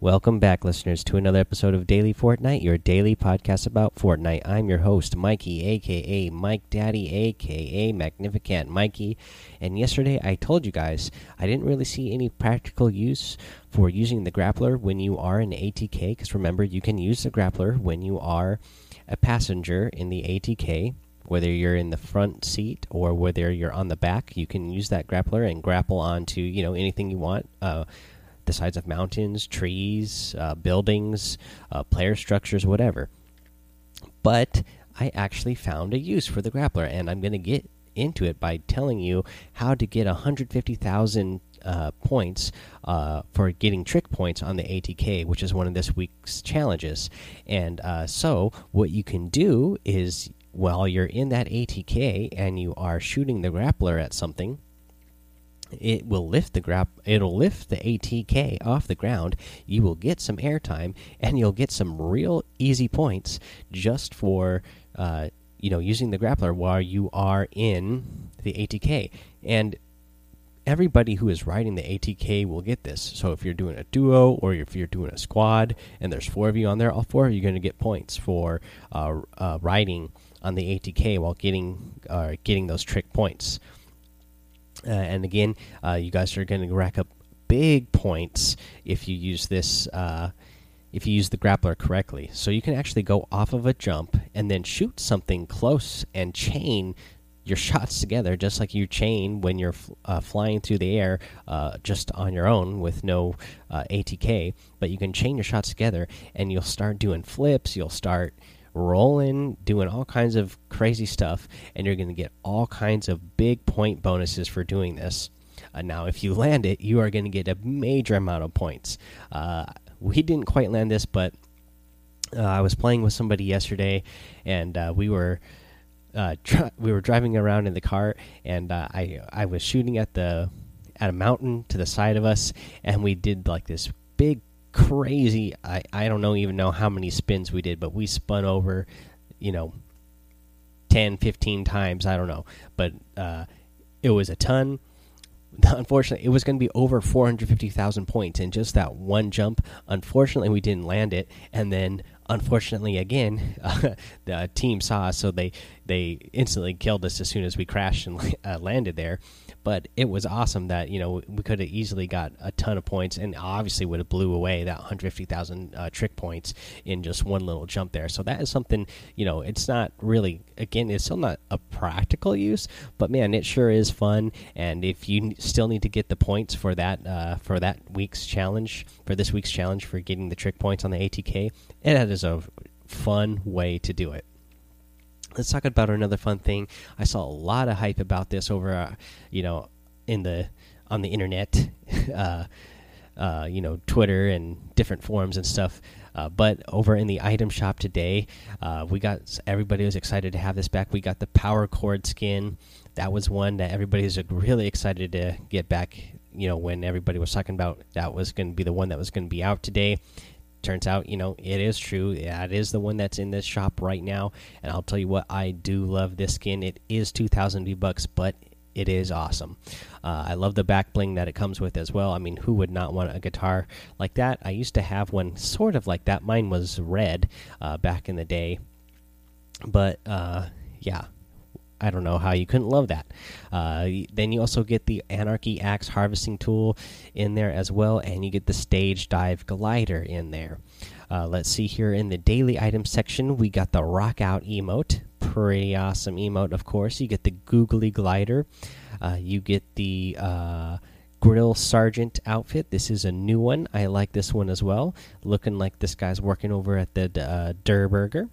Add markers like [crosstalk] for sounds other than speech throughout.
Welcome back, listeners, to another episode of Daily Fortnite, your daily podcast about Fortnite. I'm your host, Mikey, aka Mike Daddy, aka Magnificent Mikey. And yesterday I told you guys I didn't really see any practical use for using the grappler when you are in ATK, because remember, you can use the grappler when you are a passenger in the ATK. Whether you're in the front seat or whether you're on the back, you can use that grappler and grapple onto you know anything you want. Uh, the sides of mountains, trees, uh, buildings, uh, player structures, whatever. But I actually found a use for the grappler, and I'm going to get into it by telling you how to get 150,000 uh, points uh, for getting trick points on the ATK, which is one of this week's challenges. And uh, so, what you can do is while you're in that ATK and you are shooting the grappler at something, it will lift the grab it'll lift the ATK off the ground. You will get some airtime and you'll get some real easy points just for uh, you know using the grappler while you are in the ATK and everybody who is riding the ATK will get this. So if you're doing a duo or if you're doing a squad and there's four of you on there all four of you are going to get points for uh, uh, riding on the ATK while getting uh, getting those trick points uh, and again, uh, you guys are going to rack up big points if you use this. Uh, if you use the grappler correctly, so you can actually go off of a jump and then shoot something close and chain your [laughs] shots together, just like you chain when you're uh, flying through the air, uh, just on your own with no uh, ATK. But you can chain your shots together, and you'll start doing flips. You'll start rolling, doing all kinds of crazy stuff, and you're going to get all kinds of big point bonuses for doing this. Uh, now, if you land it, you are going to get a major amount of points. Uh, we didn't quite land this, but uh, I was playing with somebody yesterday, and uh, we were. Uh, we were driving around in the car, and uh, I I was shooting at the at a mountain to the side of us, and we did like this big crazy. I I don't know even know how many spins we did, but we spun over, you know, 10, 15 times. I don't know, but uh, it was a ton. [laughs] Unfortunately, it was going to be over 450,000 points in just that one jump. Unfortunately, we didn't land it, and then unfortunately again uh, [laughs] the team saw us so they they instantly killed us as soon as we crashed and uh, [laughs] landed there but it was awesome that you know we could have easily got a ton of points and obviously would have blew away that 150,000 uh, trick points in just one little jump there so that is something you know it's not really again it's still not a practical use but man it sure is fun and if you still need to get the points for that uh, for that week's challenge for this week's challenge for getting the trick points on the ATK it is a fun way to do it. Let's talk about another fun thing. I saw a lot of hype about this over, uh, you know, in the on the internet, [laughs] uh, uh, you know, Twitter and different forums and stuff. Uh, but over in the item shop today, uh, we got everybody was excited to have this back. We got the power chord skin. That was one that everybody was really excited to get back. You know, when everybody was talking about that was going to be the one that was going to be out today turns out you know it is true. That is the one that's in this shop right now. And i'll tell you what i do love this skin. It is 2000 v bucks but it is awesome. Uh, i love the back bling that it comes with as well. I mean who would not want a guitar like that? I used to have one sort of like that. Mine was red uh, back in the day. But uh, yeah I don't know how you couldn't love that. Uh, then you also get the Anarchy Axe harvesting tool in there as well, and you get the Stage Dive glider in there. Uh, let's see here in the daily items section, we got the Rock Out emote. Pretty awesome emote, of course. You get the Googly glider. Uh, you get the uh, Grill Sergeant outfit. This is a new one. I like this one as well. Looking like this guy's working over at the uh, Durr Burger.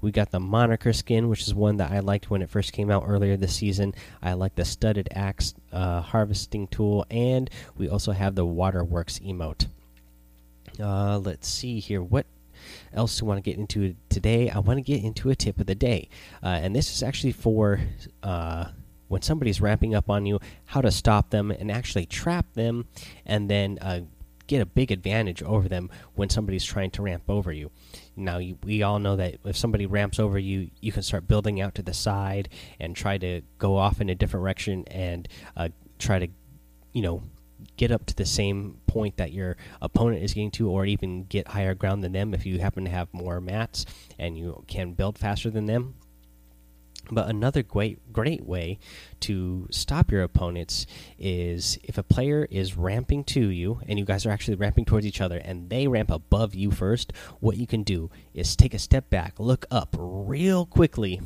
We got the moniker skin, which is one that I liked when it first came out earlier this season. I like the studded axe uh, harvesting tool, and we also have the waterworks emote. Uh, let's see here. What else do I want to get into today? I want to get into a tip of the day, uh, and this is actually for uh, when somebody's ramping up on you, how to stop them and actually trap them, and then uh, get a big advantage over them when somebody's trying to ramp over you. Now, you, we all know that if somebody ramps over you, you can start building out to the side and try to go off in a different direction and uh, try to, you know, get up to the same point that your opponent is getting to, or even get higher ground than them if you happen to have more mats and you can build faster than them. But another great great way to stop your opponents is if a player is ramping to you and you guys are actually ramping towards each other and they ramp above you first, what you can do is take a step back, look up real quickly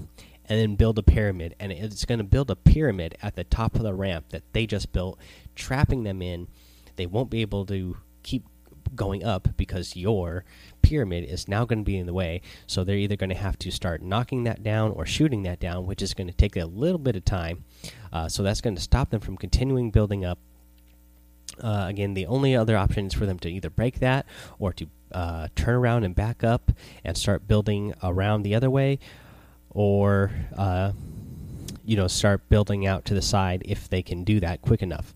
and then build a pyramid and it's going to build a pyramid at the top of the ramp that they just built, trapping them in. They won't be able to keep going up because your pyramid is now going to be in the way. So they're either going to have to start knocking that down or shooting that down, which is going to take a little bit of time. Uh, so that's going to stop them from continuing building up. Uh, again, the only other option is for them to either break that or to uh, turn around and back up and start building around the other way, or uh, you know start building out to the side if they can do that quick enough.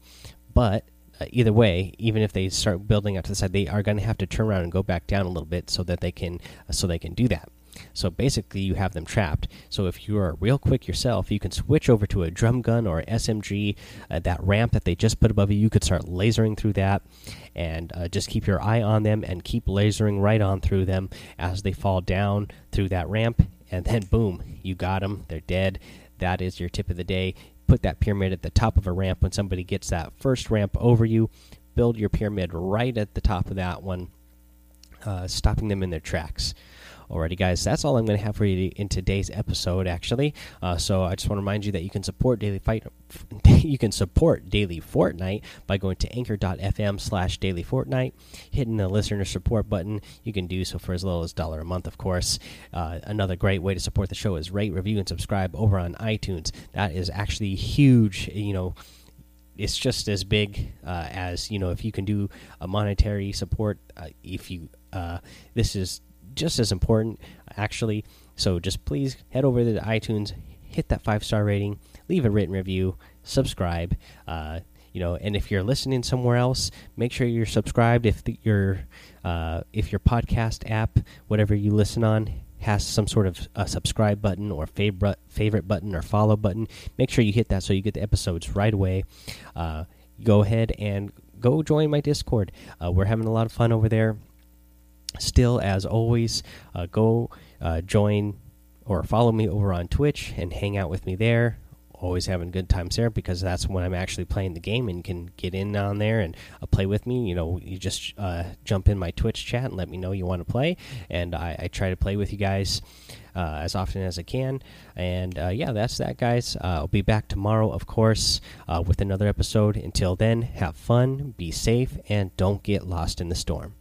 But either way, even if they start building out to the side, they are going to have to turn around and go back down a little bit so that they can so they can do that. So basically, you have them trapped. So if you are real quick yourself, you can switch over to a drum gun or SMG. Uh, that ramp that they just put above you, you could start lasering through that, and uh, just keep your eye on them and keep lasering right on through them as they fall down through that ramp. And then boom, you got them. They're dead. That is your tip of the day put that pyramid at the top of a ramp when somebody gets that first ramp over you. Build your pyramid right at the top of that one, uh, stopping them in their tracks. Alrighty, guys, that's all I'm going to have for you in today's episode. Actually, uh, so I just want to remind you that you can support Daily Fight. [laughs] you can support Daily Fortnite by going to Anchor.fm/slash Daily Fortnite, hitting the listener support button. You can do so for as little as dollar a month, of course. Uh, another great way to support the show is rate, review, and subscribe over on iTunes. That is actually huge. You know it's just as big uh, as you know if you can do a monetary support uh, if you uh, this is just as important, actually. So just please head over to iTunes, hit that five star rating, leave a written review, subscribe. Uh, you know, and if you're listening somewhere else, make sure you're subscribed. If the, your uh, if your podcast app, whatever you listen on, has some sort of a subscribe button or favorite favorite button or follow button, make sure you hit that so you get the episodes right away. Uh, go ahead and go join my Discord. Uh, we're having a lot of fun over there still as always uh, go uh, join or follow me over on twitch and hang out with me there. Always having good times there because that's when i'm actually playing the game and can get in on there and uh, play with me. You know you just uh, jump in my twitch chat and let me know you want to play. And I, I, try to play with you guys uh, as often as i can. And uh, yeah that's that guys. I'll be back tomorrow of course with another episode. Until then have fun be safe and don't get lost in the storm